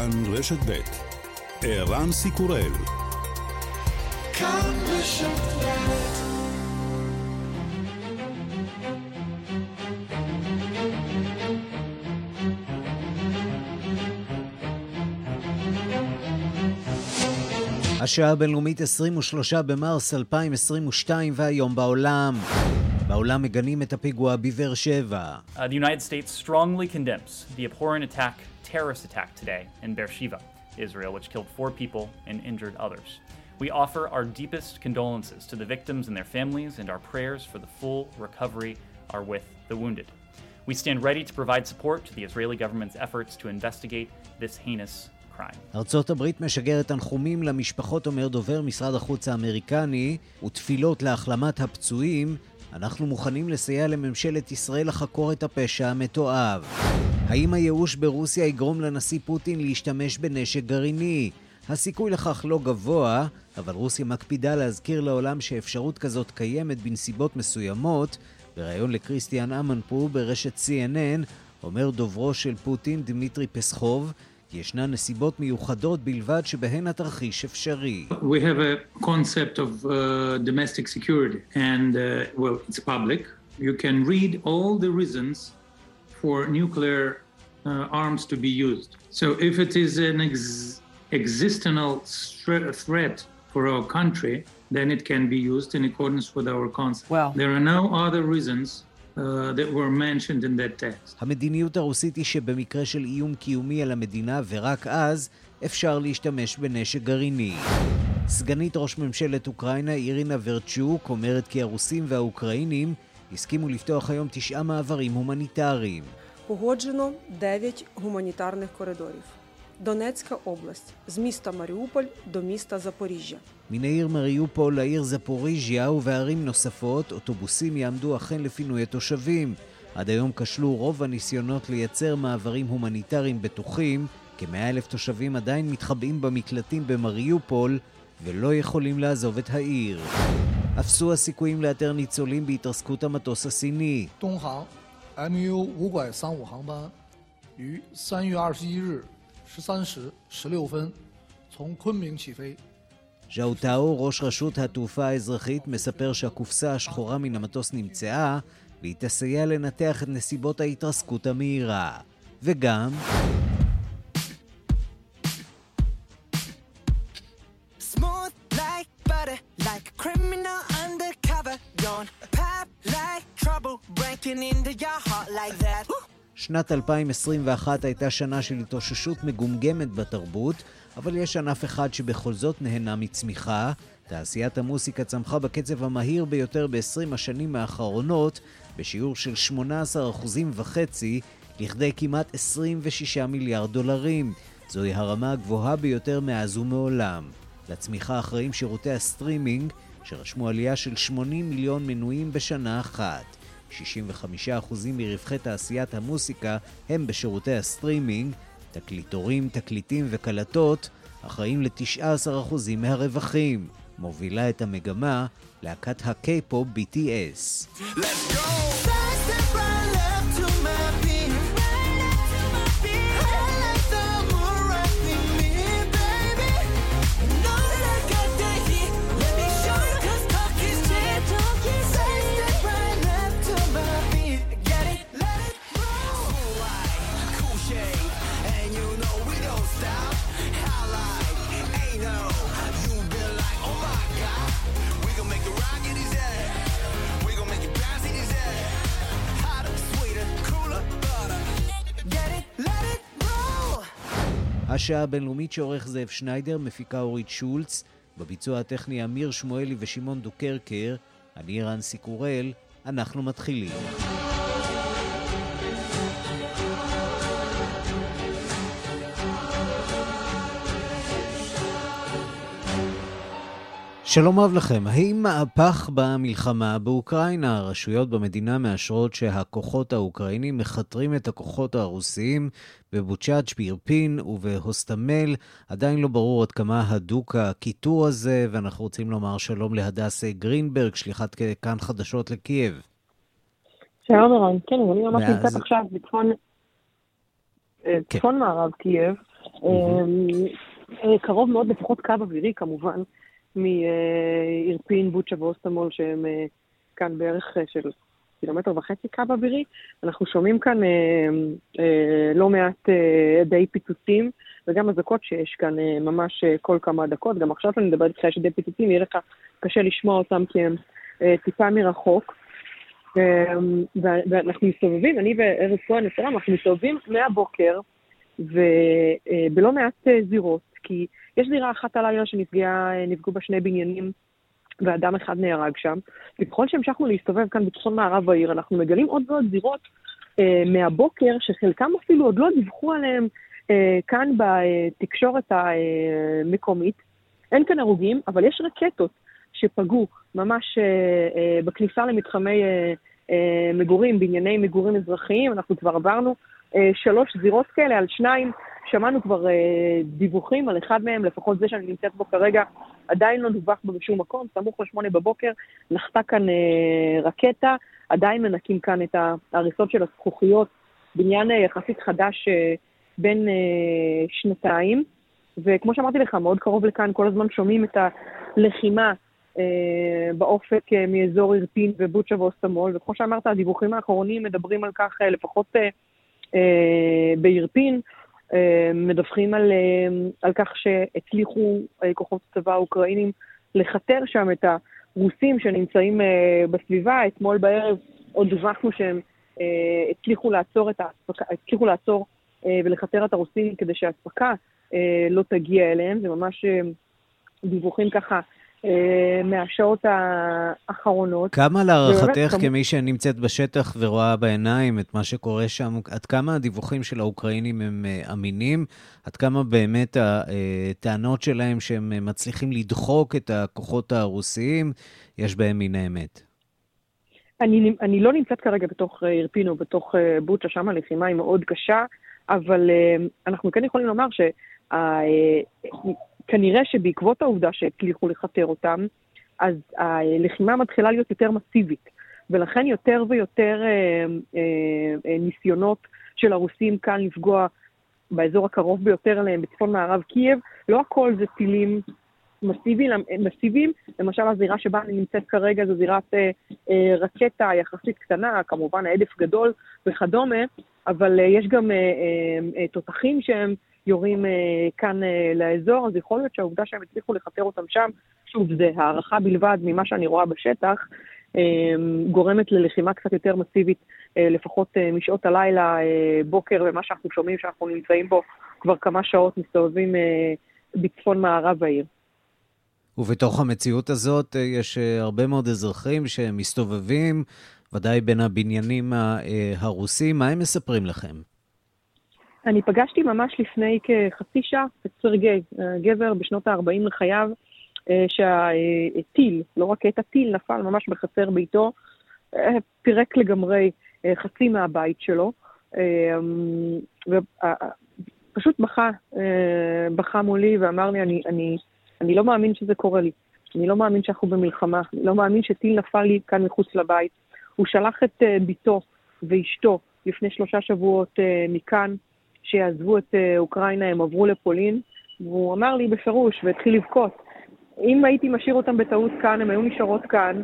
כאן רשת ב' ערן סיקורל כאן רשת ב' השעה הבינלאומית 23 במרס 2022 והיום בעולם. בעולם מגנים את הפיגוע בבאר שבע. Uh, the United States strongly condemns the abhorrent attack, terrorist attack today in Beersheba, Israel, which killed four people and injured others. We offer our deepest condolences to the victims and their families, and our prayers for the full recovery are with the wounded. We stand ready to provide support to the Israeli government's efforts to investigate this heinous ארצות הברית משגרת תנחומים למשפחות, אומר דובר משרד החוץ האמריקני, ותפילות להחלמת הפצועים. אנחנו מוכנים לסייע לממשלת ישראל לחקור את הפשע המתועב. האם הייאוש ברוסיה יגרום לנשיא פוטין להשתמש בנשק גרעיני? הסיכוי לכך לא גבוה, אבל רוסיה מקפידה להזכיר לעולם שאפשרות כזאת קיימת בנסיבות מסוימות. בריאיון לקריסטיאן אמנפור ברשת CNN אומר דוברו של פוטין, דמיטרי פסחוב, ישנן נסיבות מיוחדות בלבד שבהן התרחיש אפשרי. We have a concept of uh, domestic security and uh, well, it's public. You can read all the reasons for nuclear uh, arms to be used. So if it is an ex- existential threat for our country, then it can be used in accordance with our concept. Well, there are no other reasons Uh, that were mentioned in that text. המדיניות הרוסית היא שבמקרה של איום קיומי על המדינה ורק אז אפשר להשתמש בנשק גרעיני. סגנית ראש ממשלת אוקראינה אירינה ורצ'וק אומרת כי הרוסים והאוקראינים הסכימו לפתוח היום תשעה מעברים הומניטריים. Погоджено 9 гуманітарних коридорів. Донецька область з міста Маріуполь до міста Запоріжжя. מן העיר מריופול לעיר זפוריז'יה ובערים נוספות, אוטובוסים יעמדו אכן לפינוי התושבים. עד היום כשלו רוב הניסיונות לייצר מעברים הומניטריים בטוחים, כמאה אלף תושבים עדיין מתחבאים במקלטים במריופול ולא יכולים לעזוב את העיר. אפסו הסיכויים לאתר ניצולים בהתרסקות המטוס הסיני. MU 535航班于3月21日13时16分从昆明起飞。 ז'או טאו, ראש רשות התעופה האזרחית, מספר שהקופסה השחורה מן המטוס נמצאה, והיא תסייע לנתח את נסיבות ההתרסקות המהירה. וגם... שנת 2021 הייתה שנה של התאוששות מגומגמת בתרבות, אבל יש ענף אחד שבכל זאת נהנה מצמיחה. תעשיית המוסיקה צמחה בקצב המהיר ביותר ב-20 השנים האחרונות, בשיעור של 18% וחצי, לכדי כמעט 26 מיליארד דולרים. זוהי הרמה הגבוהה ביותר מאז ומעולם. לצמיחה אחראים שירותי הסטרימינג, שרשמו עלייה של 80 מיליון מנויים בשנה אחת. 65% מרווחי תעשיית המוסיקה הם בשירותי הסטרימינג, תקליטורים, תקליטים וקלטות אחראים ל-19% מהרווחים. מובילה את המגמה להקת הקיי-פופ BTS. Let's go! השעה הבינלאומית שעורך זאב שניידר, מפיקה אורית שולץ, בביצוע הטכני אמיר שמואלי ושמעון דוקרקר, אני רנסי קורל, אנחנו מתחילים. שלום רב לכם. האם מהפך במלחמה באוקראינה? הרשויות במדינה מאשרות שהכוחות האוקראינים מכתרים את הכוחות הרוסיים בבוצ'ה, באירפין ובהוסטומל. עדיין לא ברור עד כמה הדוק הכיתור הזה, ואנחנו רוצים לומר שלום להדס גרינברג, שליחת כאן חדשות לקייב. שלום ערן, כן, אני ממש נמצאת עכשיו בצפון אה, כן. צפון מערב קייב. אה, קרוב מאוד, לפחות קו אווירי כמובן, מאירפין, בוצ'ה והוסטומל, שהם אה, כאן בערך אה, של קילומטר וחצי קו אווירי. אנחנו שומעים כאן אה, אה, לא מעט אה, די פיצוצים, וגם אזעקות שיש כאן אה, ממש אה, כל כמה דקות. גם עכשיו אני מדברת איתך, יש די פיצוצים, יהיה לך קשה לשמוע אותם כי הם אה, טיפה מרחוק. ואנחנו מסתובבים, אני וארז כהן, אנחנו מסתובבים מהבוקר, ובלא מעט זירות, כי יש זירה אחת הלילה שנפגעו בה שני בניינים ואדם אחד נהרג שם. וככל שהמשכנו להסתובב כאן בצפון מערב העיר, אנחנו מגלים עוד ועוד זירות אה, מהבוקר, שחלקם אפילו עוד לא דיווחו עליהם אה, כאן בתקשורת המקומית. אין כאן הרוגים, אבל יש רקטות שפגעו ממש אה, אה, בכניסה למתחמי אה, אה, מגורים, בענייני מגורים אזרחיים. אנחנו כבר עברנו אה, שלוש זירות כאלה, על שניים שמענו כבר אה, דיווחים על אחד מהם, לפחות זה שאני נמצאת בו כרגע, עדיין לא דווח בו בשום מקום, סמוך לשמונה בבוקר נחתה כאן אה, רקטה, עדיין מנקים כאן את ההריסות של הזכוכיות, בניין אה, יחסית חדש אה, בין אה, שנתיים, וכמו שאמרתי לך, מאוד קרוב לכאן, כל הזמן שומעים את הלחימה אה, באופק אה, מאזור אירפין ובוצ'ה ואוסטמול, וכמו שאמרת, הדיווחים האחרונים מדברים על כך אה, לפחות אה, אה, באירפין, מדווחים על, אה, על כך שהצליחו אה, כוחות הצבא האוקראינים לכתר שם את הרוסים שנמצאים בסביבה. אתמול בערב עוד דווחנו שהם הצליחו לעצור, את האספקה, הצליחו לעצור ולכתר את הרוסים כדי שהאספקה לא תגיע אליהם. זה ממש דיווחים ככה אה, מהשעות האחרונות. כמה להערכתך, כמי שנמצאת בשטח ורואה בעיניים את מה שקורה שם, עד כמה הדיווחים של האוקראינים הם אה, אמינים? עד כמה באמת הטענות שלהם שהם מצליחים לדחוק את הכוחות הרוסיים, יש בהם מן האמת? אני, אני לא נמצאת כרגע בתוך אירפינו, בתוך בוצ'ה, שם הלחימה היא מאוד קשה, אבל אנחנו כן יכולים לומר שה... כנראה שבעקבות העובדה שהצליחו לכתר אותם, אז הלחימה מתחילה להיות יותר מסיבית, ולכן יותר ויותר אה, אה, אה, ניסיונות של הרוסים כאן לפגוע באזור הקרוב ביותר אליהם, בצפון מערב קייב, לא הכל זה טילים מסיביים, מסיביים. למשל הזירה שבה אני נמצאת כרגע זו זירת אה, אה, רקטה יחסית קטנה, כמובן העדף גדול וכדומה, אבל אה, יש גם אה, אה, אה, תותחים שהם יורים אה, כאן אה, לאזור, אז יכול להיות שהעובדה שהם הצליחו לכתר אותם שם, שוב, זה הערכה בלבד ממה שאני רואה בשטח, אה, גורמת ללחימה קצת יותר מסיבית, אה, לפחות אה, משעות הלילה, אה, בוקר, ומה שאנחנו שומעים שאנחנו נמצאים בו כבר כמה שעות, מסתובבים אה, בצפון מערב העיר. ובתוך המציאות הזאת אה, יש אה, הרבה מאוד אזרחים שמסתובבים, ודאי בין הבניינים אה, הרוסים. מה הם מספרים לכם? אני פגשתי ממש לפני כחצי שעה את סרגי, גבר בשנות ה-40 לחייו, אה, שהטיל, לא רק את הטיל, נפל ממש בחצר ביתו, אה, פירק לגמרי אה, חצי מהבית שלו, ופשוט בכה, בכה מולי ואמר לי, אני, אני, אני לא מאמין שזה קורה לי, אני לא מאמין שאנחנו במלחמה, אני לא מאמין שטיל נפל לי כאן מחוץ לבית. הוא שלח את ביתו ואשתו לפני שלושה שבועות מכאן, שיעזבו את אה, אוקראינה, הם עברו לפולין, והוא אמר לי בפירוש, והתחיל לבכות, אם הייתי משאיר אותם בטעות כאן, הם היו נשארות כאן,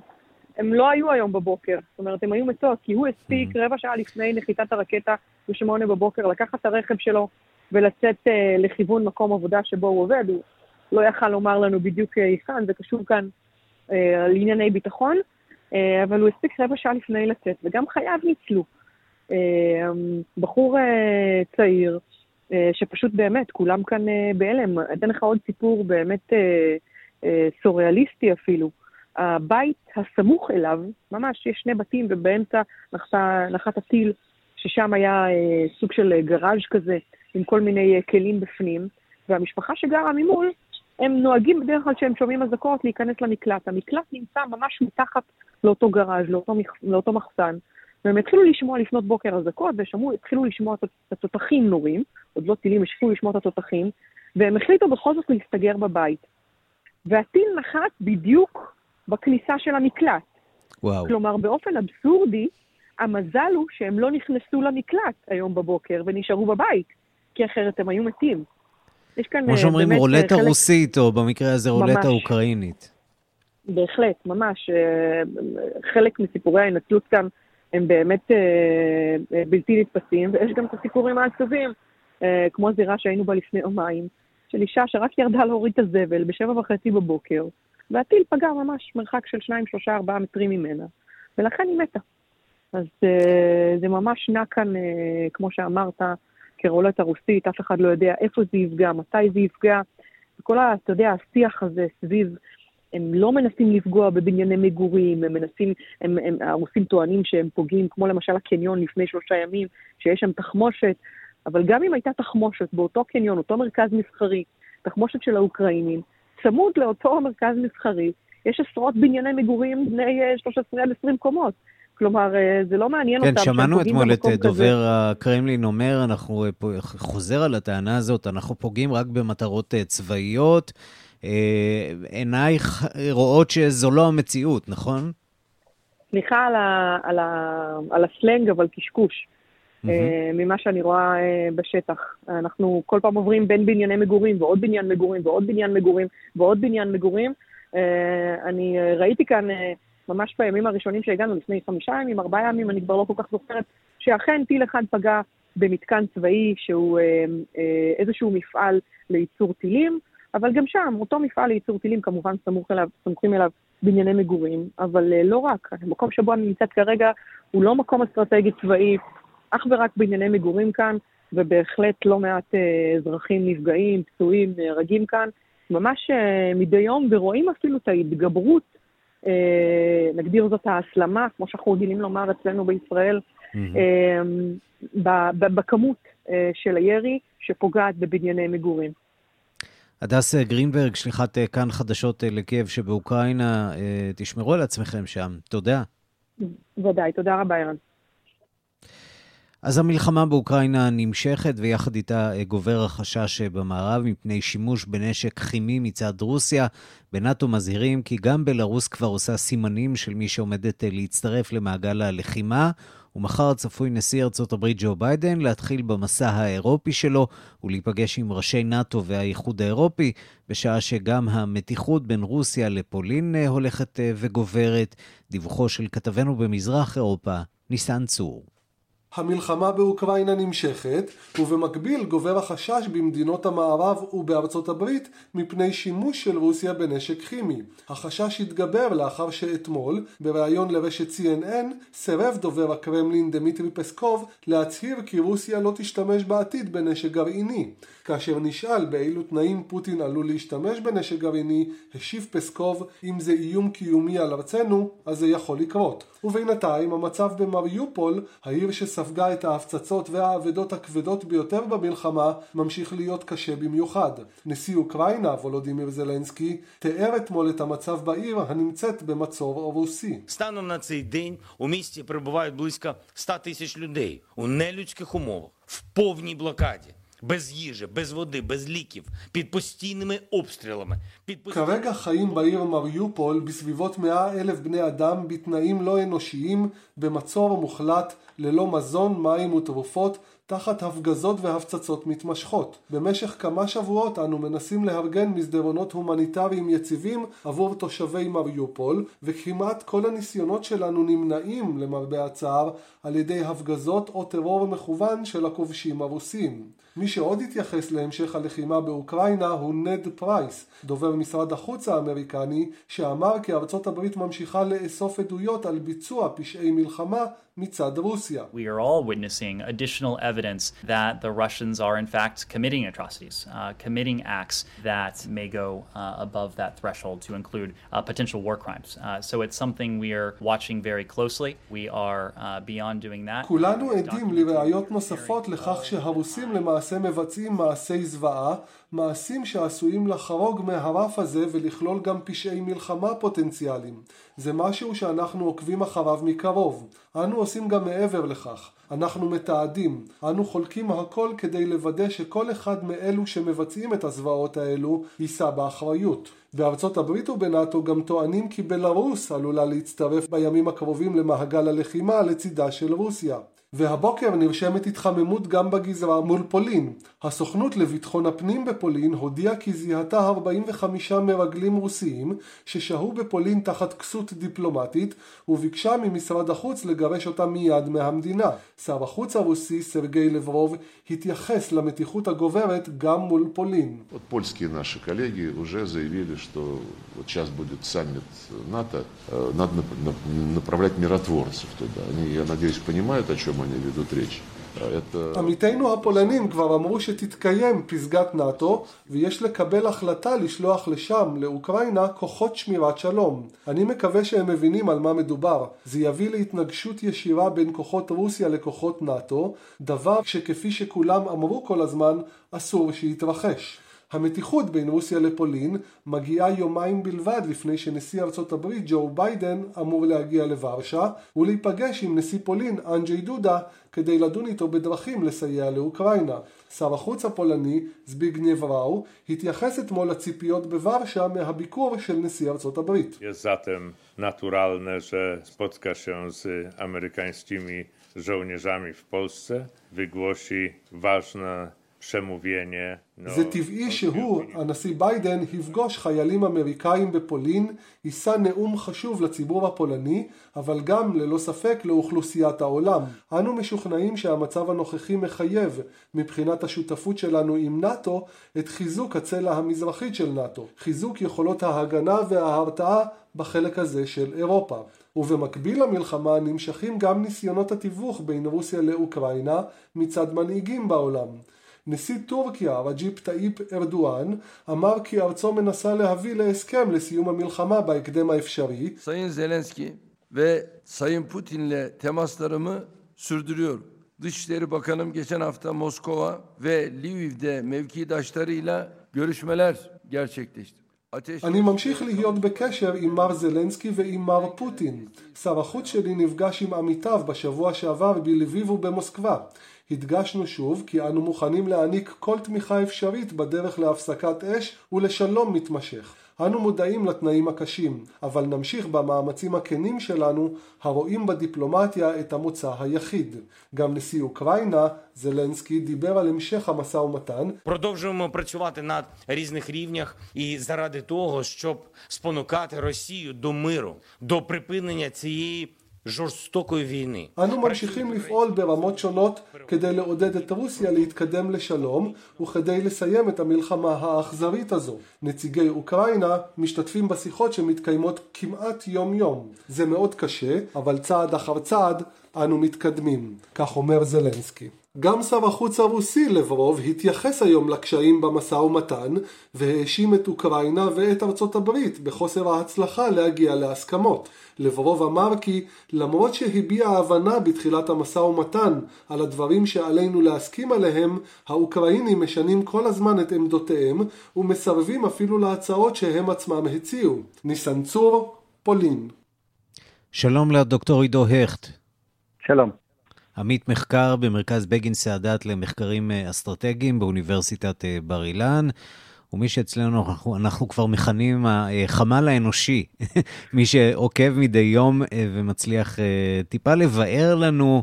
הם לא היו היום בבוקר. זאת אומרת, הם היו מתות, כי הוא הספיק mm-hmm. רבע שעה לפני נחיתת הרקטה בשמונה בבוקר, לקחת את הרכב שלו ולצאת uh, לכיוון מקום עבודה שבו הוא עובד. הוא לא יכל לומר לנו בדיוק אה, היכן, זה קשור כאן uh, על ענייני ביטחון, אבל הוא הספיק רבע שעה לפני לצאת, וגם חייו ניצלו. אה, בחור אה, צעיר, אה, שפשוט באמת, כולם כאן בהלם. אתן לך עוד סיפור באמת סוריאליסטי אפילו. הבית הסמוך אליו, ממש יש שני בתים ובאמצע נחת הטיל, ששם היה סוג של גראז' כזה, עם כל מיני כלים בפנים, והמשפחה שגרה ממול, הם נוהגים בדרך כלל כשהם שומעים אזעקות להיכנס למקלט. המקלט נמצא ממש מתחת לאותו גראז', לאותו, לאותו מחסן. והם התחילו לשמוע לפנות בוקר אזעקות, ושמעו, התחילו לשמוע את התותחים נורים, עוד לא טילים, התחילו לשמוע את התותחים, והם החליטו בכל זאת להסתגר בבית. והטיל נחת בדיוק בכניסה של המקלט. וואו. כלומר, באופן אבסורדי, המזל הוא שהם לא נכנסו למקלט היום בבוקר ונשארו בבית, כי אחרת הם היו מתים. יש כאן כמו שאומרים באמת רולטה חלק... רוסית, או במקרה הזה רולטה ממש. אוקראינית. בהחלט, ממש. אה, חלק מסיפורי ההנצלות כאן הם באמת אה, אה, בלתי נתפסים, ויש גם את הסיפורים העצובים, אה, כמו הזירה שהיינו בה לפני יומיים, של אישה שרק ירדה להוריד את הזבל בשבע וחצי בבוקר, והטיל פגע ממש מרחק של שניים, שלושה, ארבעה מטרים ממנה, ולכן היא מתה. אז אה, זה ממש נע כאן, אה, כמו שאמרת, כרולטה רוסית, אף אחד לא יודע איפה זה יפגע, מתי זה יפגע. וכל ה... אתה יודע, השיח הזה סביב, הם לא מנסים לפגוע בבנייני מגורים, הם מנסים, הם, הם, הרוסים טוענים שהם פוגעים, כמו למשל הקניון לפני שלושה ימים, שיש שם תחמושת, אבל גם אם הייתה תחמושת באותו קניון, אותו מרכז מסחרי, תחמושת של האוקראינים, צמוד לאותו מרכז מסחרי, יש עשרות בנייני מגורים בני אה, 13 עד 20 קומות. כלומר, אה, זה לא מעניין כן, אותם שהם שמענו אתמול את אה, כזה. דובר הקרמלין אומר, אנחנו אה, חוזר על הטענה הזאת, אנחנו פוגעים רק במטרות אה, צבאיות. אה, עינייך רואות שזו לא המציאות, נכון? סליחה על, ה, על, ה, על הסלנג, אבל קשקוש. אה, ממה שאני רואה אה, בשטח. אנחנו כל פעם עוברים בין בנייני מגורים ועוד בניין מגורים ועוד בניין מגורים ועוד בניין מגורים. אני ראיתי כאן ממש בימים הראשונים שהגענו, לפני חמישה ימים, ארבעה ימים, אני כבר לא כל כך זוכרת, שאכן טיל אחד פגע במתקן צבאי שהוא איזשהו מפעל לייצור טילים, אבל גם שם, אותו מפעל לייצור טילים, כמובן סמוך אליו, סמוכים אליו בנייני מגורים, אבל אה, לא רק. המקום שבו אני נמצאת כרגע הוא לא מקום אסטרטגי צבאי, אך ורק בענייני מגורים כאן, ובהחלט לא מעט אה, אזרחים נפגעים, פצועים, נהרגים כאן, ממש אה, מדי יום, ורואים אפילו את ההתגברות, אה, נגדיר זאת ההסלמה, כמו שאנחנו רגילים לומר אצלנו בישראל, ב- ב- בכמות אה, של הירי שפוגעת בבנייני מגורים. הדס גרינברג, שליחת אה, כאן חדשות אה, לקייב שבאוקראינה, אה, תשמרו על עצמכם שם. תודה. ודאי, תודה רבה, ערן. אז המלחמה באוקראינה נמשכת, ויחד איתה גובר החשש במערב מפני שימוש בנשק כימי מצד רוסיה. בנאט"ו מזהירים כי גם בלרוס כבר עושה סימנים של מי שעומדת להצטרף למעגל הלחימה. ומחר צפוי נשיא ארצות הברית ג'ו ביידן להתחיל במסע האירופי שלו ולהיפגש עם ראשי נאט"ו והאיחוד האירופי, בשעה שגם המתיחות בין רוסיה לפולין אה, הולכת אה, וגוברת. דיווחו של כתבנו במזרח אירופה, ניסן צור. המלחמה באוקראינה נמשכת, ובמקביל גובר החשש במדינות המערב ובארצות הברית מפני שימוש של רוסיה בנשק כימי. החשש התגבר לאחר שאתמול, בריאיון לרשת CNN, סירב דובר הקרמלין דמיטרי פסקוב להצהיר כי רוסיה לא תשתמש בעתיד בנשק גרעיני. כאשר נשאל באילו תנאים פוטין עלול להשתמש בנשק גרעיני, השיב פסקוב, אם זה איום קיומי על ארצנו, אז זה יכול לקרות. ובינתיים המצב במריופול, העיר שספגה את ההפצצות והאבדות הכבדות ביותר במלחמה, ממשיך להיות קשה במיוחד. נשיא אוקראינה, וולודימיר זלנסקי, תיאר אתמול את המצב בעיר הנמצאת במצור רוסי. Станом на цей день у місті перебувають близько 100 тисяч людей у нелюдських умовах, в повній блокаді, без їжі, без води, без ліків, під постійними обстрілами. Під постійними... כרגע חיים בעיר מריופול בסביבות 100 אלף בני אדם בתנאים לא אנושיים, במצור מוחלט, ללא מזון, מים ותרופות, תחת הפגזות והפצצות מתמשכות. במשך כמה שבועות אנו מנסים לארגן מסדרונות הומניטריים יציבים עבור תושבי מריופול, וכמעט כל הניסיונות שלנו נמנעים, למרבה הצער, על ידי הפגזות או טרור מכוון של הכובשים הרוסים. מי שעוד התייחס להמשך הלחימה באוקראינה הוא נד פרייס, דובר משרד החוץ האמריקני, שאמר כי ארצות הברית ממשיכה לאסוף עדויות על ביצוע פשעי מלחמה מצד רוסיה. We are all witnessing additional evidence that the Russians are, in fact, committing atrocities, uh, committing acts that may go uh, above that threshold to include uh, potential war crimes. Uh, so it's something we are watching very closely. We are uh, beyond doing that. כולנו Uh, עדים לראיות נוספות לכך שהרוסים למעשה מבצעים מעשי זוועה, מעשים שעשויים לחרוג מהרף הזה ולכלול גם פשעי מלחמה פוטנציאליים. זה משהו שאנחנו עוקבים אחריו מקרוב. אנו עושים גם מעבר לכך. אנחנו מתעדים, אנו חולקים הכל כדי לוודא שכל אחד מאלו שמבצעים את הזוועות האלו יישא באחריות. בארצות הברית ובנאט"ו גם טוענים כי בלרוס עלולה להצטרף בימים הקרובים למעגל הלחימה לצידה של רוסיה. והבוקר נרשמת התחממות גם בגזרה מול פולין. הסוכנות לביטחון הפנים בפולין הודיעה כי זיהתה 45 מרגלים רוסיים ששהו בפולין תחת כסות דיפלומטית וביקשה ממשרד החוץ לגרש אותם מיד מהמדינה. שר החוץ הרוסי סרגי לברוב התייחס למתיחות הגוברת גם מול פולין. פולסקי наши коллеги уже заявили, что вот сейчас будет саммит НАТО, надо направлять миротворцев туда. Они, я надеюсь, понимают, о чем они ведут речь. עמיתינו הפולנים כבר אמרו שתתקיים פסגת נאט"ו ויש לקבל החלטה לשלוח לשם, לאוקראינה, כוחות שמירת שלום. אני מקווה שהם מבינים על מה מדובר. זה יביא להתנגשות ישירה בין כוחות רוסיה לכוחות נאט"ו, דבר שכפי שכולם אמרו כל הזמן, אסור שיתרחש. המתיחות בין רוסיה לפולין מגיעה יומיים בלבד לפני שנשיא ארצות הברית ג'ו ביידן אמור להגיע לוורשה ולהיפגש עם נשיא פולין אנג'י דודה כדי לדון איתו בדרכים לסייע לאוקראינה. שר החוץ הפולני זביגניב ראו התייחס אתמול לציפיות בוורשה מהביקור של נשיא ארצות הברית. Zatem naturalne, że spotka się z amerykańskimi żołnierzami w Polsce, wygłosi ważne זה טבעי שהוא, הנשיא ביידן, יפגוש חיילים אמריקאים בפולין, יישא נאום חשוב לציבור הפולני, אבל גם, ללא ספק, לאוכלוסיית העולם. אנו משוכנעים שהמצב הנוכחי מחייב, מבחינת השותפות שלנו עם נאט"ו, את חיזוק הצלע המזרחית של נאט"ו, חיזוק יכולות ההגנה וההרתעה בחלק הזה של אירופה. ובמקביל למלחמה נמשכים גם ניסיונות התיווך בין רוסיה לאוקראינה מצד מנהיגים בעולם. נשיא טורקיה רג'יפ טאיפ ארדואן אמר כי ארצו מנסה להביא להסכם לסיום המלחמה בהקדם האפשרי. Sayın Zelenski ve Sayın Putin'le temaslarımı sürdürüyorum. Dışişleri Bakanım geçen hafta Moskova ve Lviv'de mevkidaşlarıyla görüşmeler gerçekleşti. אני ממשיך להיות בקשר עם מר זלנסקי ועם מר פוטין. שר החוץ שלי נפגש עם עמיתיו בשבוע שעבר בלביב ובמוסקבה. הדגשנו שוב כי אנו מוכנים להעניק כל תמיכה אפשרית בדרך להפסקת אש ולשלום מתמשך. אנו מודעים לתנאים הקשים, אבל נמשיך במאמצים הכנים שלנו, הרואים בדיפלומטיה את המוצא היחיד. גם נשיא אוקראינה, זלנסקי, דיבר על המשך המשא ומתן. Продовжуємо працювати на різних рівнях і заради того, щоб спонукати Росію до миру, до припинення цієї жорстокої війни. אנו ממשיכים לפעול ברמות שונות כדי לעודד את רוסיה להתקדם לשלום וכדי לסיים את המלחמה האכזרית הזו. נציגי אוקראינה משתתפים בשיחות שמתקיימות כמעט יום יום. זה מאוד קשה, אבל צעד אחר צעד אנו מתקדמים. כך אומר זלנסקי. גם שר החוץ הרוסי לברוב התייחס היום לקשיים במשא ומתן והאשים את אוקראינה ואת ארצות הברית בחוסר ההצלחה להגיע להסכמות. לברוב אמר כי למרות שהביע הבנה בתחילת המשא ומתן על הדברים שעלינו להסכים עליהם, האוקראינים משנים כל הזמן את עמדותיהם ומסרבים אפילו להצעות שהם עצמם הציעו. ניסן צור, פולין. שלום לדוקטור עידו הכט. שלום. עמית מחקר במרכז בגין סאדאת למחקרים אסטרטגיים באוניברסיטת בר אילן. ומי שאצלנו אנחנו, אנחנו כבר מכנים החמ"ל האנושי, מי שעוקב מדי יום ומצליח טיפה לבאר לנו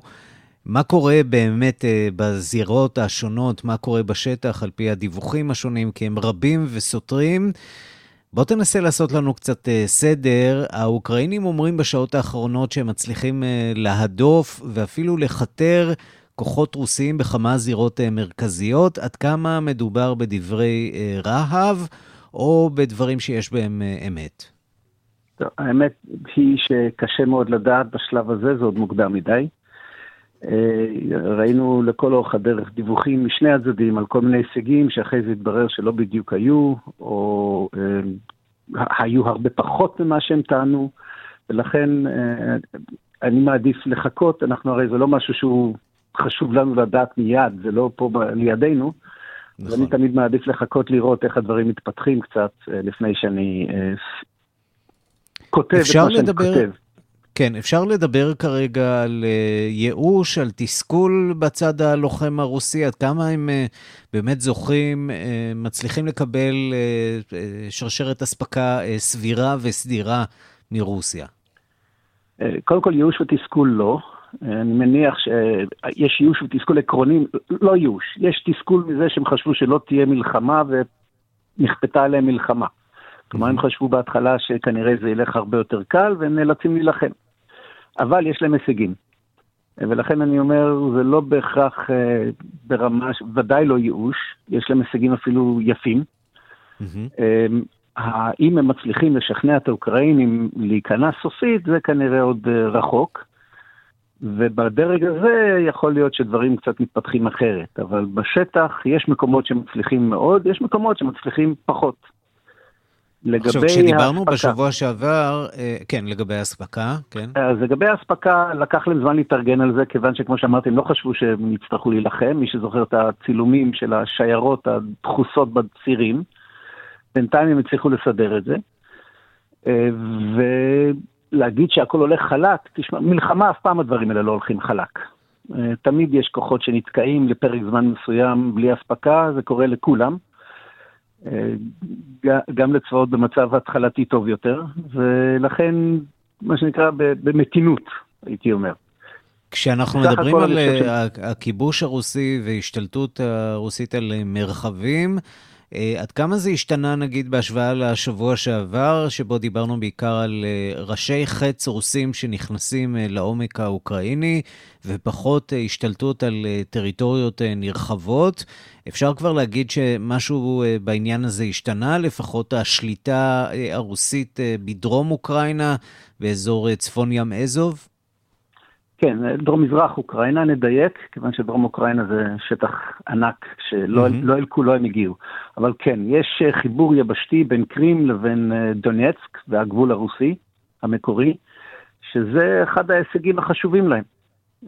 מה קורה באמת בזירות השונות, מה קורה בשטח על פי הדיווחים השונים, כי הם רבים וסותרים. בוא תנסה לעשות לנו קצת סדר. האוקראינים אומרים בשעות האחרונות שהם מצליחים להדוף ואפילו לכתר כוחות רוסיים בכמה זירות מרכזיות. עד כמה מדובר בדברי רהב או בדברים שיש בהם אמת? טוב, האמת היא שקשה מאוד לדעת בשלב הזה, זה עוד מוקדם מדי. ראינו לכל אורך הדרך דיווחים משני הצדדים על כל מיני הישגים שאחרי זה התברר שלא בדיוק היו, או היו הרבה פחות ממה שהם טענו, ולכן אני מעדיף לחכות, אנחנו הרי זה לא משהו שהוא חשוב לנו לדעת מיד, זה לא פה לידינו. נכון. ואני תמיד מעדיף לחכות לראות איך הדברים מתפתחים קצת לפני שאני כותב את מה שאני לדבר... כותב. כן, אפשר לדבר כרגע על ייאוש, על תסכול בצד הלוחם הרוסי, עד כמה הם באמת זוכים, מצליחים לקבל שרשרת אספקה סבירה וסדירה מרוסיה? קודם כל, ייאוש ותסכול לא. אני מניח שיש ייאוש ותסכול עקרוני, לא ייאוש, יש תסכול מזה שהם חשבו שלא תהיה מלחמה ונכפתה עליהם מלחמה. כלומר, הם חשבו בהתחלה שכנראה זה ילך הרבה יותר קל והם נאלצים להילחם. אבל יש להם הישגים. ולכן אני אומר, זה לא בהכרח אה, ברמה, ודאי לא ייאוש, יש להם הישגים אפילו יפים. Mm-hmm. האם הם מצליחים לשכנע את האוקראינים להיכנע סופית, זה כנראה עוד אה, רחוק. ובדרג הזה יכול להיות שדברים קצת מתפתחים אחרת, אבל בשטח יש מקומות שמצליחים מאוד, יש מקומות שמצליחים פחות. לגבי עכשיו, כשדיברנו הספקה, בשבוע שעבר, אה, כן, לגבי האספקה, כן. אז לגבי האספקה, לקח להם זמן להתארגן על זה, כיוון שכמו שאמרתי, הם לא חשבו שהם יצטרכו להילחם, מי שזוכר את הצילומים של השיירות הדחוסות בצירים, בינתיים הם הצליחו לסדר את זה. אה, ולהגיד שהכל הולך חלק, תשמע, מלחמה אף פעם הדברים האלה לא הולכים חלק. אה, תמיד יש כוחות שנתקעים לפרק זמן מסוים בלי אספקה, זה קורה לכולם. אה, גם לצבאות במצב התחלתי טוב יותר, ולכן, מה שנקרא, במתינות, הייתי אומר. כשאנחנו מדברים על הכיבוש הרוסי והשתלטות הרוסית על מרחבים, אה, עד כמה זה השתנה, נגיד, בהשוואה לשבוע שעבר, שבו דיברנו בעיקר על אה, ראשי חץ רוסים שנכנסים אה, לעומק האוקראיני, ופחות השתלטות על טריטוריות נרחבות? אפשר כבר להגיד שמשהו בעניין הזה השתנה, לפחות השליטה הרוסית בדרום אוקראינה, באזור צפון ים אזוב? כן, דרום-מזרח אוקראינה, נדייק, כיוון שדרום אוקראינה זה שטח ענק, שלא mm-hmm. לא אל כולו הם הגיעו. אבל כן, יש אה, חיבור יבשתי בין קרים לבין אה, דונייצק והגבול הרוסי המקורי, שזה אחד ההישגים החשובים להם.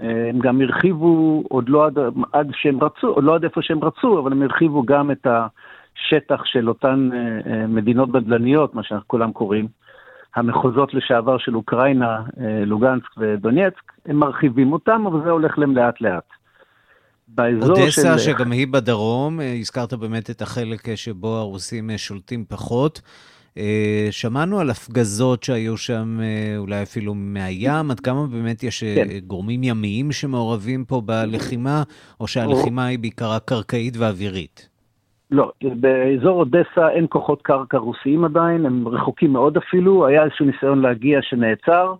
אה, הם גם הרחיבו, עוד לא עד, עד שהם רצו, עוד לא עד איפה שהם רצו, אבל הם הרחיבו גם את השטח של אותן מדינות בדלניות, מה שאנחנו כולם קוראים. המחוזות לשעבר של אוקראינה, לוגנסק ודונייצק, הם מרחיבים אותם, אבל זה הולך להם לאט-לאט. אודסה, של... שגם היא בדרום, אה, הזכרת באמת את החלק אה, שבו הרוסים שולטים פחות. שמענו על הפגזות שהיו שם, אולי אפילו מהים, עד כמה באמת יש כן. גורמים ימיים שמעורבים פה בלחימה, או שהלחימה היא בעיקרה קרקעית ואווירית? לא, באזור אודסה אין כוחות קרקע רוסיים עדיין, הם רחוקים מאוד אפילו, היה איזשהו ניסיון להגיע שנעצר,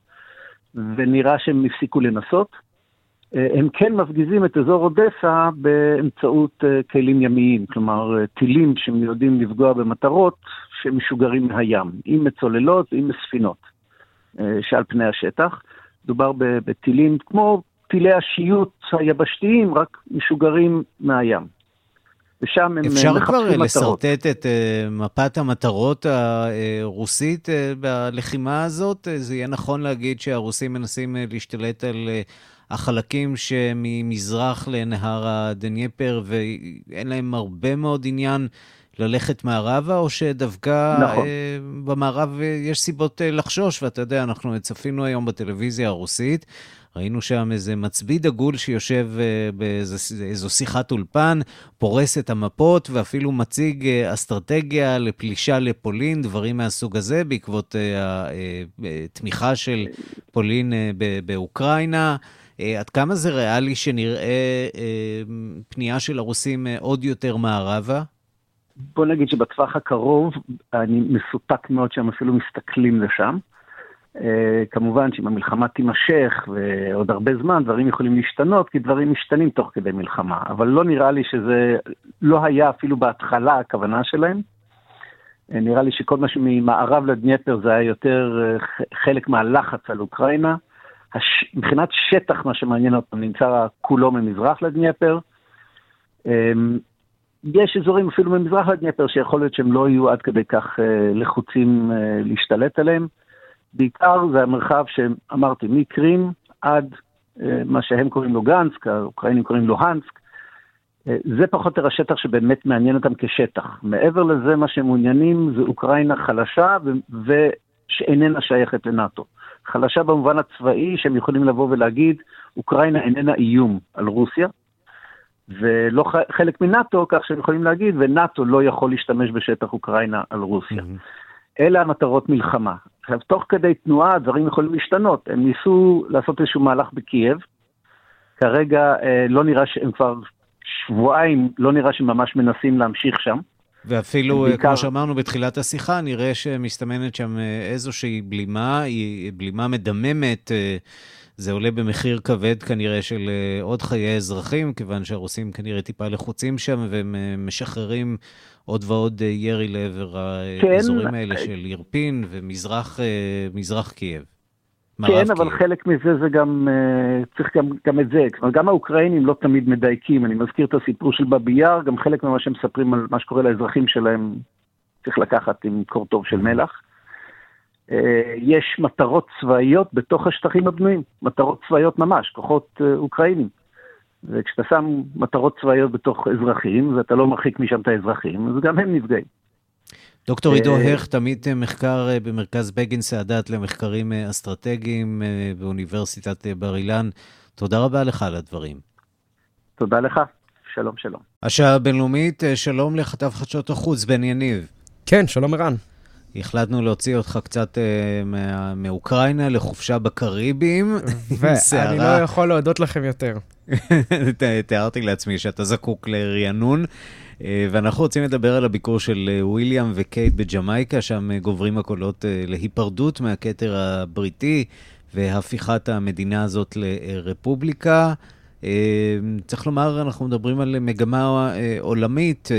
ונראה שהם הפסיקו לנסות. אה, הם כן מפגיזים את אזור אודסה באמצעות אה, כלים ימיים, כלומר אה, טילים שהם יודעים לפגוע במטרות שמשוגרים מהים, עם מצוללות ועם ספינות שעל פני השטח. מדובר בטילים כמו טילי השיוט היבשתיים, רק משוגרים מהים. ושם הם אפשר כבר לשרטט את uh, מפת המטרות הרוסית בלחימה הזאת? זה יהיה נכון להגיד שהרוסים מנסים להשתלט על החלקים שממזרח לנהר הדנייפר, ואין להם הרבה מאוד עניין ללכת מערבה, או שדווקא נכון. במערב יש סיבות לחשוש, ואתה יודע, אנחנו צפינו היום בטלוויזיה הרוסית. ראינו שם איזה מצביא דגול שיושב uh, באיזו שיחת אולפן, פורס את המפות ואפילו מציג uh, אסטרטגיה לפלישה לפולין, דברים מהסוג הזה, בעקבות התמיכה uh, של פולין באוקראינה. עד כמה זה ריאלי שנראה פנייה של הרוסים עוד יותר מערבה? בוא נגיד שבטווח הקרוב אני מסופק מאוד שהם אפילו מסתכלים לשם. אה, כמובן שאם המלחמה תימשך ועוד הרבה זמן, דברים יכולים להשתנות, כי דברים משתנים תוך כדי מלחמה. אבל לא נראה לי שזה לא היה אפילו בהתחלה הכוונה שלהם. אה, נראה לי שכל מה שממערב לדניפר זה היה יותר אה, חלק מהלחץ על אוקראינה. הש... מבחינת שטח, מה שמעניין אותם, נמצא כולו ממזרח לדניפר. יש אזורים אפילו ממזרח לדניפר שיכול להיות שהם לא יהיו עד כדי כך לחוצים להשתלט עליהם. בעיקר זה המרחב שאמרתי, מקרים עד אה, מה שהם קוראים לו גנסק, האוקראינים קוראים לו האנסק. אה, זה פחות או יותר השטח שבאמת מעניין אותם כשטח. מעבר לזה, מה שהם מעוניינים זה אוקראינה חלשה ושאיננה שייכת לנאט"ו. חלשה במובן הצבאי, שהם יכולים לבוא ולהגיד, אוקראינה איננה איום על רוסיה, ולא חלק מנאט"ו, כך שהם יכולים להגיד, ונאט"ו לא יכול להשתמש בשטח אוקראינה על רוסיה. Mm-hmm. אלה המטרות מלחמה. עכשיו, תוך כדי תנועה הדברים יכולים להשתנות. הם ניסו לעשות איזשהו מהלך בקייב, כרגע לא נראה שהם כבר שבועיים, לא נראה שממש מנסים להמשיך שם. ואפילו, בעיקר... כמו שאמרנו בתחילת השיחה, נראה שמסתמנת שם איזושהי בלימה, היא בלימה מדממת. זה עולה במחיר כבד כנראה של עוד חיי אזרחים, כיוון שהרוסים כנראה טיפה לחוצים שם, והם משחררים עוד ועוד ירי לעבר כן. האזורים האלה של ירפין ומזרח קייב. כן, אבל קייב. חלק מזה זה גם, צריך גם, גם את זה. כלומר, גם האוקראינים לא תמיד מדייקים. אני מזכיר את הסיפור של בבי יאר, גם חלק ממה שהם מספרים על מה שקורה לאזרחים שלהם צריך לקחת עם קור טוב של מלח. יש מטרות צבאיות בתוך השטחים הבנויים, מטרות צבאיות ממש, כוחות אוקראינים. וכשאתה שם מטרות צבאיות בתוך אזרחים, ואתה לא מרחיק משם את האזרחים, אז גם הם נפגעים. דוקטור עידו הכט, תמיד מחקר במרכז בגין סאדאת למחקרים אסטרטגיים באוניברסיטת בר אילן. תודה רבה לך על הדברים. תודה לך, שלום שלום. השעה הבינלאומית, שלום לכתב חדשות החוץ, בן יניב. כן, שלום ערן. החלטנו להוציא אותך קצת אה, מאוקראינה לחופשה בקריבים. ואני לא יכול להודות לכם יותר. תיארתי לעצמי שאתה זקוק לרענון. ואנחנו רוצים לדבר על הביקור של וויליאם וקייט בג'מייקה, שם גוברים הקולות להיפרדות מהכתר הבריטי והפיכת המדינה הזאת לרפובליקה. צריך לומר, אנחנו מדברים על מגמה עולמית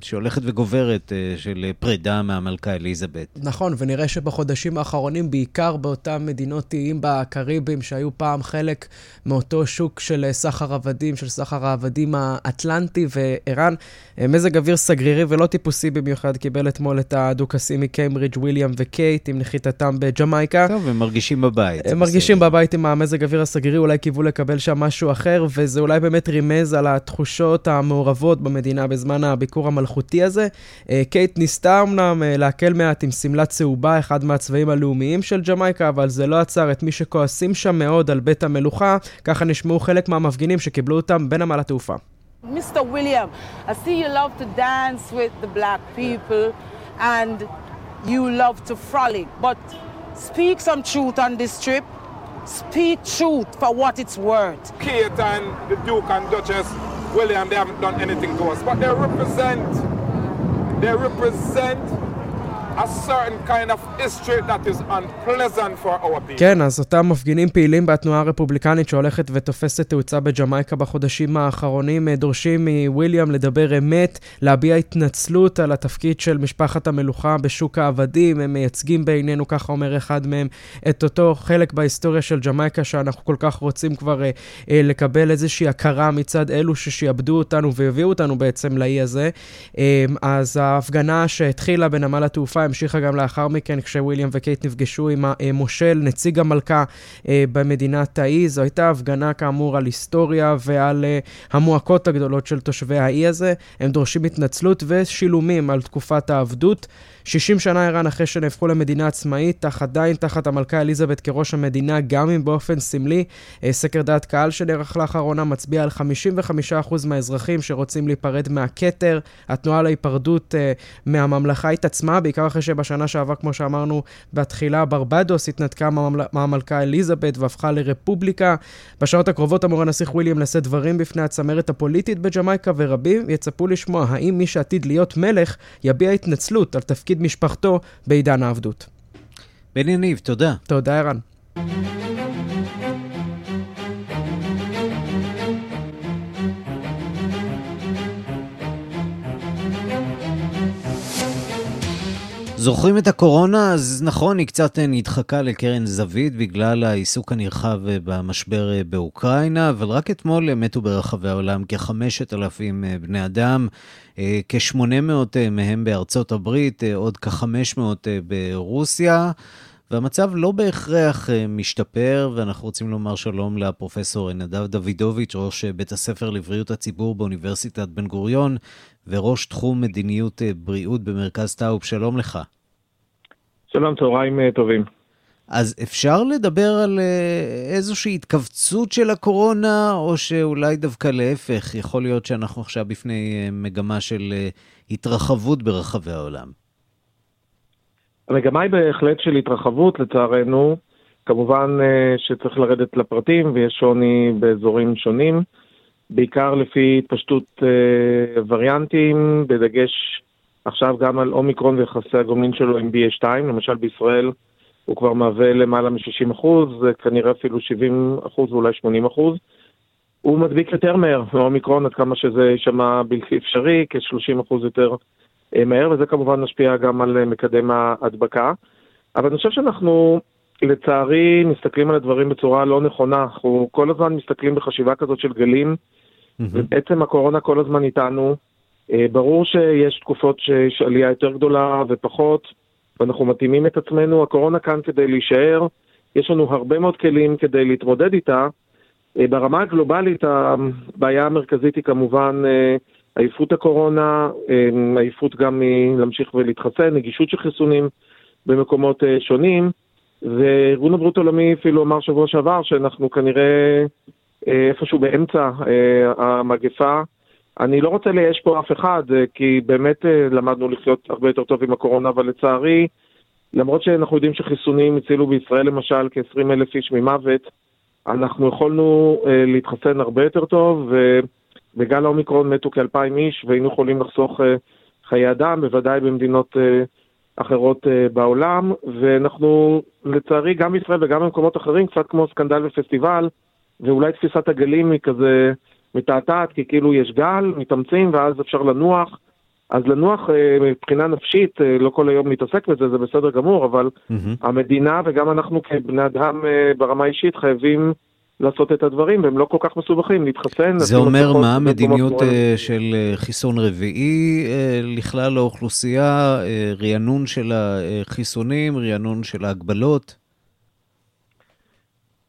שהולכת וגוברת של פרידה מהמלכה אליזבת. נכון, ונראה שבחודשים האחרונים, בעיקר באותן מדינות איים בקריבים, שהיו פעם חלק מאותו שוק של סחר עבדים, של סחר העבדים האטלנטי וערן, מזג אוויר סגרירי ולא טיפוסי במיוחד, קיבל אתמול את הדוכסים מקיימברידג' וויליאם וקייט עם נחיתתם בג'מייקה. טוב, הם מרגישים בבית. הם מרגישים בבית עם המזג אוויר הסגרירי, אולי קיוו לקבל שם משהו אחר, וזה אולי באמת רימז על התחושות המעורבות במדינה בזמן הביקור המלכותי הזה. קייט ניסתה אמנם להקל מעט עם שמלה צהובה, אחד מהצבעים הלאומיים של ג'מייקה, אבל זה לא עצר את מי שכועסים שם מאוד על בית המלוכה, ככה נשמעו חלק מהמפגינים שקיבלו אותם בנמל התעופה. Mr. William, I see you love to dance with the black people and you love to frolic, but speak some truth on this trip. Speak truth for what it's worth. Kate and the Duke and Duchess William, they haven't done anything to us, but they represent, they represent כן, אז אותם מפגינים פעילים בתנועה הרפובליקנית שהולכת ותופסת תאוצה בג'מייקה בחודשים האחרונים דורשים מוויליאם לדבר אמת, להביע התנצלות על התפקיד של משפחת המלוכה בשוק העבדים. הם מייצגים בעינינו, ככה אומר אחד מהם, את אותו חלק בהיסטוריה של ג'מייקה שאנחנו כל כך רוצים כבר אה, אה, לקבל איזושהי הכרה מצד אלו ששיעבדו אותנו והביאו אותנו בעצם לאי הזה. אה, אז ההפגנה שהתחילה בנמל התעופה המשיכה גם לאחר מכן, כשוויליאם וקייט נפגשו עם המושל, נציג המלכה במדינת האי. זו הייתה הפגנה כאמור על היסטוריה ועל המועקות הגדולות של תושבי האי הזה. הם דורשים התנצלות ושילומים על תקופת העבדות. 60 שנה איראן אחרי שנהפכו למדינה עצמאית, אך עדיין תחת המלכה אליזבת כראש המדינה, גם אם באופן סמלי. סקר דעת קהל שנערך לאחרונה מצביע על 55% מהאזרחים שרוצים להיפרד מהכתר. התנועה להיפרדות מהממלכה התעצמה, בעיקר אחרי שבשנה שעברה, כמו שאמרנו בתחילה, ברבדוס התנתקה מהמלכה אליזבת והפכה לרפובליקה. בשעות הקרובות אמור הנסיך וויליאם לשאת דברים בפני הצמרת הפוליטית בג'מייקה, ורבים יצפו לשמוע האם מי שעתיד להיות מלך יביע התנצלות על תפקיד משפחתו בעידן העבדות. בן יניב, תודה. תודה, ערן. זוכרים את הקורונה? אז נכון, היא קצת נדחקה לקרן זווית בגלל העיסוק הנרחב במשבר באוקראינה, אבל רק אתמול מתו ברחבי העולם כ-5,000 בני אדם, כ-800 מהם בארצות הברית, עוד כ-500 ברוסיה. והמצב לא בהכרח משתפר, ואנחנו רוצים לומר שלום לפרופסור נדב דוידוביץ', ראש בית הספר לבריאות הציבור באוניברסיטת בן גוריון, וראש תחום מדיניות בריאות במרכז טאוב. שלום לך. שלום, צהריים טובים. אז אפשר לדבר על איזושהי התכווצות של הקורונה, או שאולי דווקא להפך, יכול להיות שאנחנו עכשיו בפני מגמה של התרחבות ברחבי העולם? המגמה היא בהחלט של התרחבות, לצערנו. כמובן שצריך לרדת לפרטים ויש שוני באזורים שונים, בעיקר לפי התפשטות וריאנטים, בדגש עכשיו גם על אומיקרון ויחסי הגומלין שלו עם BA2, למשל בישראל הוא כבר מהווה למעלה מ-60 אחוז, כנראה אפילו 70 אחוז ואולי 80 אחוז. הוא מדביק יותר מהר מאומיקרון, עד כמה שזה יישמע בלתי אפשרי, כ-30 אחוז יותר אה, מהר, וזה כמובן משפיע גם על אה, מקדם ההדבקה. אבל אני חושב שאנחנו, לצערי, מסתכלים על הדברים בצורה לא נכונה. אנחנו כל הזמן מסתכלים בחשיבה כזאת של גלים, mm-hmm. ובעצם הקורונה כל הזמן איתנו. אה, ברור שיש תקופות שיש עלייה יותר גדולה ופחות, ואנחנו מתאימים את עצמנו. הקורונה כאן כדי להישאר, יש לנו הרבה מאוד כלים כדי להתמודד איתה. אה, ברמה הגלובלית הבעיה המרכזית היא כמובן אה, עייפות הקורונה, עייפות גם מלהמשיך ולהתחסן, נגישות של חיסונים במקומות שונים, וארגון הבריאות העולמי אפילו אמר שבוע שעבר שאנחנו כנראה איפשהו באמצע המגפה. אני לא רוצה לייאש פה אף אחד, אה, כי באמת אה, למדנו לחיות הרבה יותר טוב עם הקורונה, אבל לצערי, למרות שאנחנו יודעים שחיסונים הצילו בישראל למשל כ-20 אלף איש ממוות, אנחנו יכולנו uh, להתחסן הרבה יותר טוב, ובגל האומיקרון מתו כאלפיים איש, והיינו יכולים לחסוך חיי אדם, בוודאי במדינות אחרות בעולם, ואנחנו לצערי גם בישראל וגם במקומות אחרים, קצת כמו סקנדל ופסטיבל, ואולי תפיסת הגלים היא כזה... מתעתעת כי כאילו יש גל, מתאמצים ואז אפשר לנוח. אז לנוח אה, מבחינה נפשית, אה, לא כל היום להתעסק בזה, זה בסדר גמור, אבל mm-hmm. המדינה וגם אנחנו כבני אדם אה, ברמה אישית חייבים לעשות את הדברים, והם לא כל כך מסובכים, להתחסן. זה אומר מה המדיניות של חיסון רביעי לכלל האוכלוסייה, רענון של החיסונים, רענון של ההגבלות?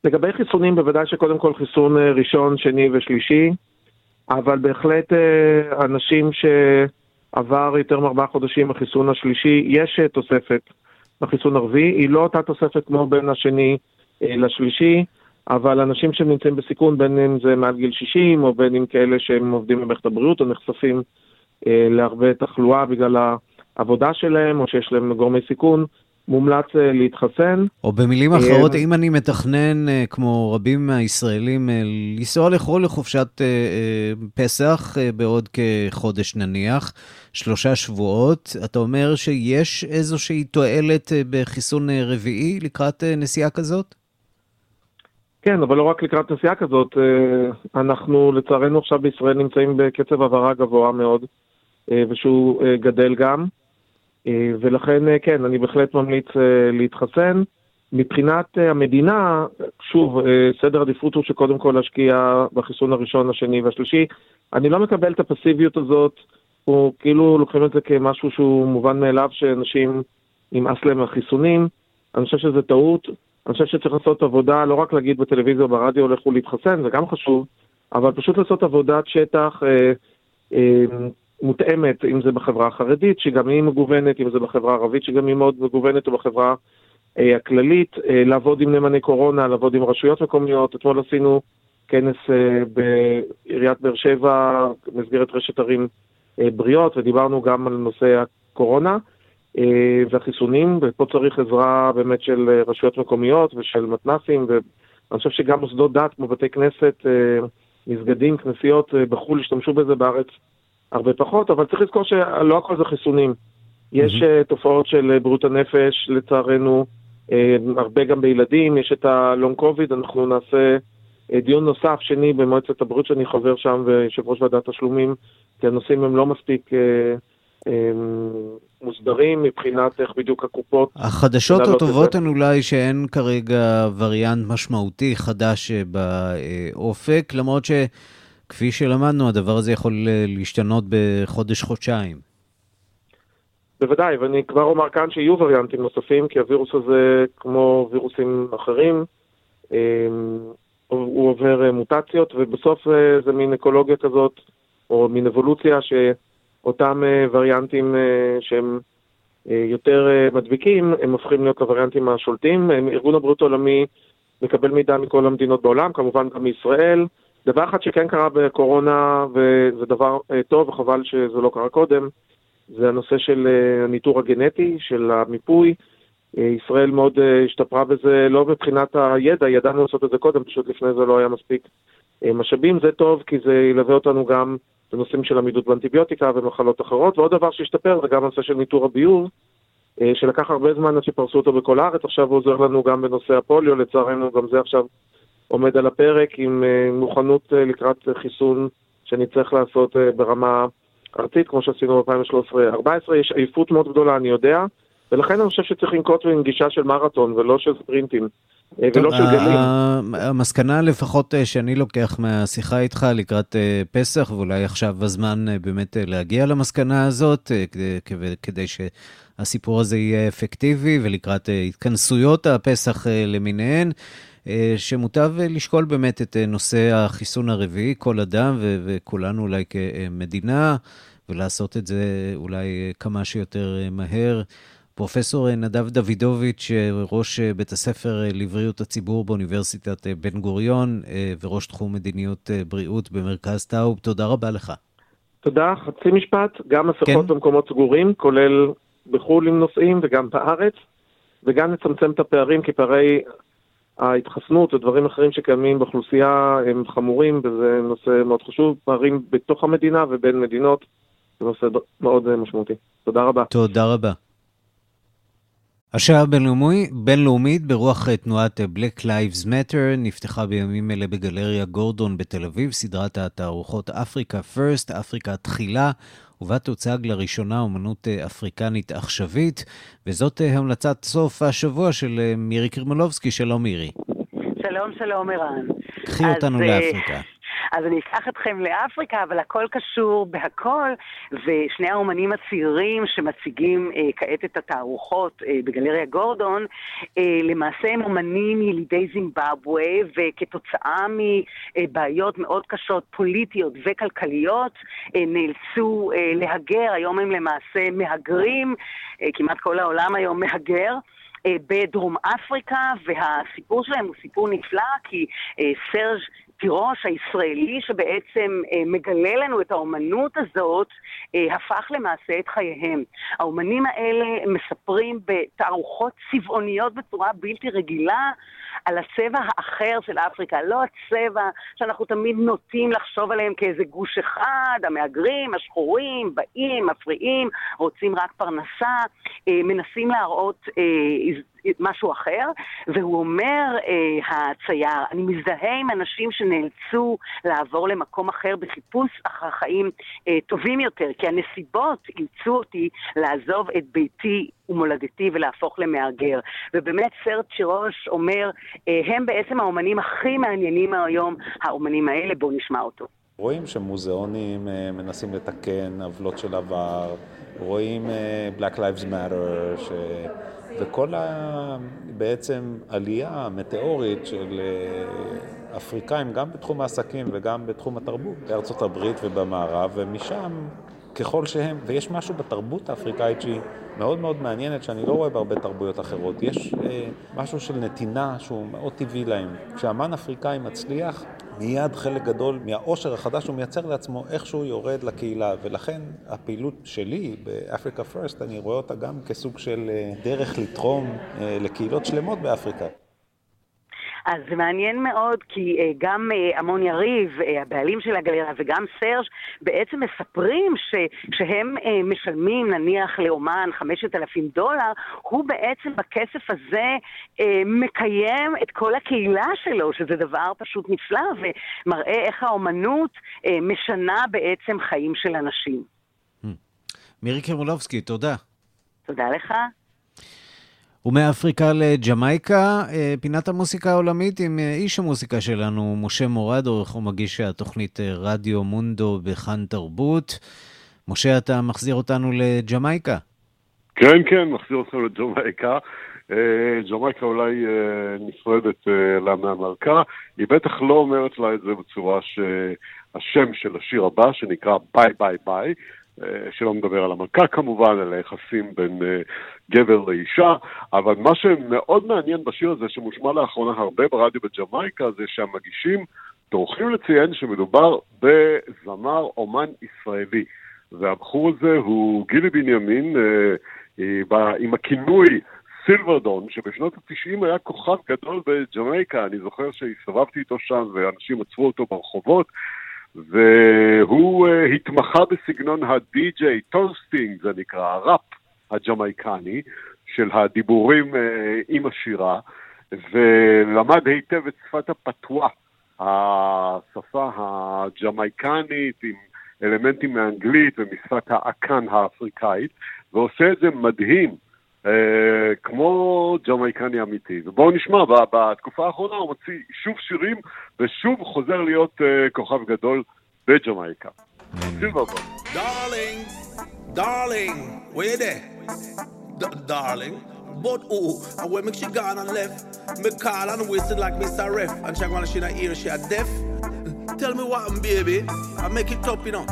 לגבי חיסונים, בוודאי שקודם כל חיסון אה, ראשון, שני ושלישי, אבל בהחלט אה, אנשים שעבר יותר מארבעה חודשים החיסון השלישי, יש אה, תוספת בחיסון הרביעי, היא לא אותה תוספת כמו בין השני לשלישי, אבל אנשים שנמצאים בסיכון, בין אם זה מעל גיל 60, או בין אם כאלה שהם עובדים במערכת הבריאות, או נחשפים להרבה תחלואה בגלל העבודה שלהם, או שיש להם גורמי סיכון, מומלץ אה, להתחסן. או במילים אחרות, אה, אם אני מתכנן, אה, כמו רבים מהישראלים, לנסוע לחו"ל לחופשת פסח בעוד כחודש נניח, שלושה שבועות, אתה אומר שיש איזושהי תועלת בחיסון רביעי לקראת נסיעה כזאת? כן, אבל לא רק לקראת נסיעה כזאת. אנחנו לצערנו עכשיו בישראל נמצאים בקצב העברה גבוה מאוד, ושהוא גדל גם. אה, ולכן, אה, כן, אני בהחלט ממליץ אה, להתחסן. מבחינת המדינה, שוב, סדר עדיפות הוא שקודם כל להשקיע בחיסון הראשון, השני והשלישי. אני לא מקבל את הפסיביות הזאת, הוא כאילו לוקחים את זה כמשהו שהוא מובן מאליו שאנשים נמאס להם מהחיסונים. אני חושב שזה טעות. אני חושב שצריך לעשות עבודה, לא רק להגיד בטלוויזיה או ברדיו לכו להתחסן, זה גם חשוב, אבל פשוט לעשות עבודת שטח אה, אה, מותאמת, אם זה בחברה החרדית, שגם היא מגוונת, אם זה בחברה הערבית, שגם היא מאוד מגוונת, או בחברה אה, הכללית, אה, לעבוד עם נאמני קורונה, לעבוד עם רשויות מקומיות. אתמול עשינו כנס אה, בעיריית באר שבע, במסגרת רשת ערים אה, בריאות, ודיברנו גם על נושא הקורונה אה, והחיסונים, ופה צריך עזרה באמת של רשויות מקומיות ושל מתנ"סים, ואני חושב שגם מוסדות דת כמו בתי כנסת, אה, מסגדים, כנסיות אה, בחו"ל השתמשו בזה בארץ. הרבה פחות, אבל צריך לזכור שלא הכל זה חיסונים. יש mm-hmm. תופעות של אה, בריאות הנפש, לצערנו, אה, הרבה גם בילדים, יש את הלונג קוביד, אנחנו נעשה דיון נוסף, שני, במועצת הבריאות שאני חבר שם, ויושב ראש ועדת תשלומים, כי הנושאים הם לא מספיק מוסדרים מבחינת איך בדיוק הקופות... החדשות הטובות הן אולי שאין כרגע וריאנט משמעותי חדש באופק, למרות ש... כפי שלמדנו, הדבר הזה יכול אה, להשתנות בחודש-חודשיים. בוודאי, ואני כבר אומר כאן שיהיו וריאנטים נוספים, כי הווירוס הזה, כמו וירוסים אחרים, אה, הוא עובר אה, מוטציות, ובסוף זה מין אקולוגיה כזאת, או מין אבולוציה, שאותם וריאנטים שהם יותר מדביקים, הם הופכים להיות הווריאנטים השולטים. ארגון הבריאות העולמי מקבל מידע מכל המדינות בעולם, כמובן גם מישראל. דבר אחד שכן קרה בקורונה, וזה דבר אה, טוב, וחבל שזה לא קרה קודם, זה הנושא של אה, הניטור הגנטי, של המיפוי. ישראל מאוד השתפרה בזה, לא מבחינת הידע, ידענו לעשות את זה קודם, פשוט לפני זה לא היה מספיק משאבים. זה טוב, כי זה ילווה אותנו גם בנושאים של עמידות באנטיביוטיקה ומחלות אחרות. ועוד דבר שהשתפר זה גם הנושא של ניטור הביוב, שלקח הרבה זמן עד שפרסו אותו בכל הארץ, עכשיו הוא עוזר לנו גם בנושא הפוליו, לצערנו גם זה עכשיו עומד על הפרק עם מוכנות לקראת חיסון שנצטרך לעשות ברמה ארצית, כמו שעשינו ב-2013-2014. יש עייפות מאוד גדולה, אני יודע, ולכן אני חושב שצריך לנקוט עם גישה של מרתון ולא של ספרינטים. ולא של גלים. המסקנה לפחות שאני לוקח מהשיחה איתך לקראת פסח, ואולי עכשיו הזמן באמת להגיע למסקנה הזאת, כדי שהסיפור הזה יהיה אפקטיבי, ולקראת התכנסויות הפסח למיניהן, שמוטב לשקול באמת את נושא החיסון הרביעי, כל אדם וכולנו אולי כמדינה, ולעשות את זה אולי כמה שיותר מהר. פרופסור נדב דוידוביץ', ראש בית הספר לבריאות הציבור באוניברסיטת בן גוריון וראש תחום מדיניות בריאות במרכז טאוב, תודה רבה לך. תודה. חצי משפט, גם מסכות כן? במקומות סגורים, כולל בחו"ל עם נוסעים וגם בארץ, וגם לצמצם את הפערים, כי פערי ההתחסנות ודברים אחרים שקיימים באוכלוסייה הם חמורים, וזה נושא מאוד חשוב, פערים בתוך המדינה ובין מדינות, זה נושא מאוד משמעותי. תודה רבה. תודה רבה. השעה הבינלאומית ברוח תנועת Black Lives Matter נפתחה בימים אלה בגלריה גורדון בתל אביב, סדרת התערוכות אפריקה פרסט, אפריקה תחילה, ובה תוצג לראשונה אומנות אפריקנית עכשווית, וזאת המלצת סוף השבוע של מירי קרמלובסקי. שלום מירי. שלום, שלום ערן. קחי אותנו לאפריקה. אז אני אקח אתכם לאפריקה, אבל הכל קשור בהכל, ושני האומנים הצעירים שמציגים אה, כעת את התערוכות אה, בגלריה גורדון, אה, למעשה הם אומנים ילידי זימבבואה, וכתוצאה מבעיות מאוד קשות, פוליטיות וכלכליות, אה, נאלצו אה, להגר, היום הם למעשה מהגרים, אה, כמעט כל העולם היום מהגר. בדרום אפריקה, והסיפור שלהם הוא סיפור נפלא, כי סרג' תירוש הישראלי שבעצם אה, מגלה לנו את האומנות הזאת, אה, הפך למעשה את חייהם. האומנים האלה מספרים בתערוכות צבעוניות בצורה בלתי רגילה על הצבע האחר של אפריקה, לא הצבע שאנחנו תמיד נוטים לחשוב עליהם כאיזה גוש אחד, המהגרים, השחורים, באים, מפריעים, רוצים רק פרנסה, אה, מנסים להראות אה, משהו אחר, והוא אומר, אה, הצייר, אני מזדהה עם אנשים שנאלצו לעבור למקום אחר בחיפוש אחר חיים אה, טובים יותר, כי הנסיבות אילצו אותי לעזוב את ביתי ומולדתי ולהפוך למהגר. ובאמת סרט שירוש אומר, אה, הם בעצם האומנים הכי מעניינים היום, האומנים האלה, בואו נשמע אותו. רואים שמוזיאונים אה, מנסים לתקן עוולות של עבר, רואים אה, Black Lives Matter, ש... וכל ה... בעצם עלייה מטאורית של אפריקאים, גם בתחום העסקים וגם בתחום התרבות, בארצות הברית ובמערב, ומשם ככל שהם, ויש משהו בתרבות האפריקאית שהיא מאוד מאוד מעניינת, שאני לא רואה בהרבה תרבויות אחרות. יש אה, משהו של נתינה שהוא מאוד טבעי להם. כשאמן אפריקאי מצליח, מיד חלק גדול מהעושר החדש הוא מייצר לעצמו איכשהו יורד לקהילה, ולכן הפעילות שלי באפריקה פרסט, אני רואה אותה גם כסוג של אה, דרך לתרום אה, לקהילות שלמות באפריקה. אז זה מעניין מאוד, כי uh, גם uh, המון יריב, uh, הבעלים של הגלריה, וגם סרש, בעצם מספרים ש, שהם uh, משלמים נניח לאומן 5,000 דולר, הוא בעצם בכסף הזה uh, מקיים את כל הקהילה שלו, שזה דבר פשוט נפלא, ומראה איך האומנות uh, משנה בעצם חיים של אנשים. מירי קרמולובסקי, תודה. תודה לך. ומאפריקה לג'מייקה, אה, פינת המוסיקה העולמית עם אה, איש המוסיקה שלנו, משה מורד, עורך ומגיש התוכנית אה, רדיו מונדו בכאן תרבות. משה, אתה מחזיר אותנו לג'מייקה. כן, כן, מחזיר אותנו לג'מייקה. ג'מייקה אולי נפרדת לה מהמלכה, היא בטח לא אומרת לה את זה בצורה שהשם של השיר הבא, שנקרא Bye Bye Bye, שלא מדבר על המלכה כמובן, על היחסים בין אה, גבר לאישה, אבל מה שמאוד מעניין בשיר הזה, שמושמע לאחרונה הרבה ברדיו בג'מייקה, זה שהמגישים טורחים לציין שמדובר בזמר אומן ישראלי. והבחור הזה הוא גילי בנימין, אה, עם הכינוי סילברדון, שבשנות ה-90 היה כוכב גדול בג'מייקה, אני זוכר שהסתובבתי איתו שם ואנשים עצרו אותו ברחובות, והוא אה, התמחה בסגנון הדי-ג'יי, toasting זה נקרא, הראפ הג'מייקני, של הדיבורים אה, עם השירה, ולמד היטב את שפת הפתווה, השפה הג'מייקנית עם אלמנטים מאנגלית ומשפת האקן האפריקאית, ועושה את זה מדהים. אה, כמו ג'מייקני אמיתי. ובואו נשמע, בתקופה האחרונה הוא מוציא שוב שירים ושוב חוזר להיות אה, כוכב גדול בג'מייקה. Darling, דארלינג, there? darling. But oh, and when she gone and left, me call and whistle like Mr. Ref, and she gonna she not hear she a deaf. Tell me what, baby, I make it up, you know.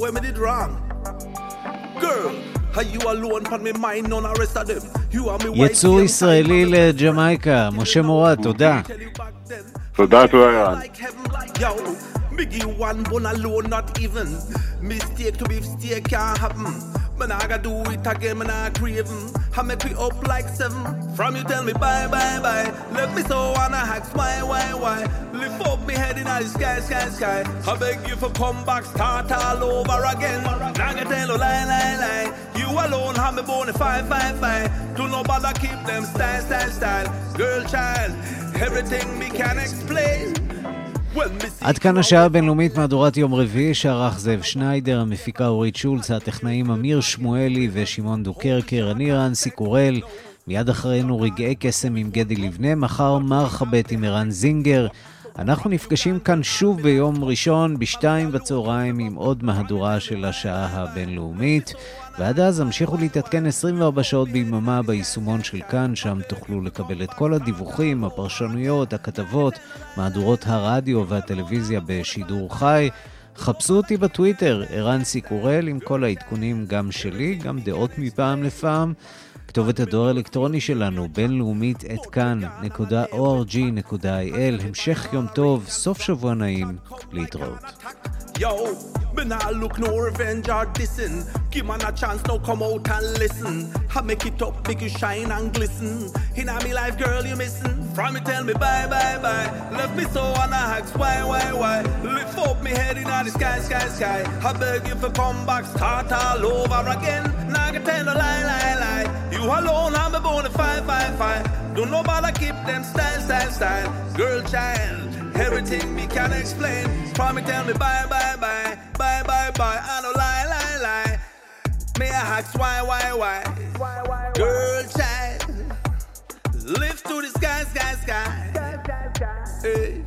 Where me did wrong? Girl, יצוא ישראלי לג'מייקה, משה מורד, תודה. תודה, תודה, ירן. Biggie one bone alone, not even mistake to steak can't happen. Man, I gotta do it again, man, I craving. I make me up like seven. From you tell me bye, bye, bye. Let me so wanna ask why, why, why. Lift up me head in the sky, sky, sky. I beg you for come back, start all over again. Now I tell you lie, lie, lie. You alone have me a five, five, five. Do no bother keep them style, style, style. Girl, child, everything me can explain. עד כאן השעה הבינלאומית מהדורת יום רביעי, שערך זאב שניידר, המפיקה אורית שולץ, הטכנאים אמיר שמואלי ושמעון דוקרקר, אני רנסי קורל. מיד אחרינו רגעי קסם עם גדי לבנה, מחר מרחבת עם ערן זינגר. אנחנו נפגשים כאן שוב ביום ראשון, בשתיים בצהריים, עם עוד מהדורה של השעה הבינלאומית. ועד אז המשיכו להתעדכן 24 שעות ביממה ביישומון של כאן, שם תוכלו לקבל את כל הדיווחים, הפרשנויות, הכתבות, מהדורות הרדיו והטלוויזיה בשידור חי. חפשו אותי בטוויטר, ערן סיקורל, עם כל העדכונים גם שלי, גם דעות מפעם לפעם. כתובת הדואר האלקטרוני שלנו, בינלאומית את כאן.org.il. המשך יום טוב, סוף שבוע נעים, להתראות. Yo, me nah look no revenge or dissing. Give man a chance, now come out and listen. I make it up, make you shine and glisten. In a me life, girl, you missing. From me tell me bye, bye, bye. Left me so on a ask why, why, why. Lift up me head in the sky, sky, sky. I beg you for come back, start all over again. Now I can tell a lie, lie, lie. You alone, I'm a bone five, five, five. Don't nobody keep them style, style, style. Girl, child, everything me can explain. Me tell me bye, bye, bye, bye, bye, bye. I don't lie, lie, lie. May I ask why, why, why? Girl, child, lift to the sky, sky, sky. Hey.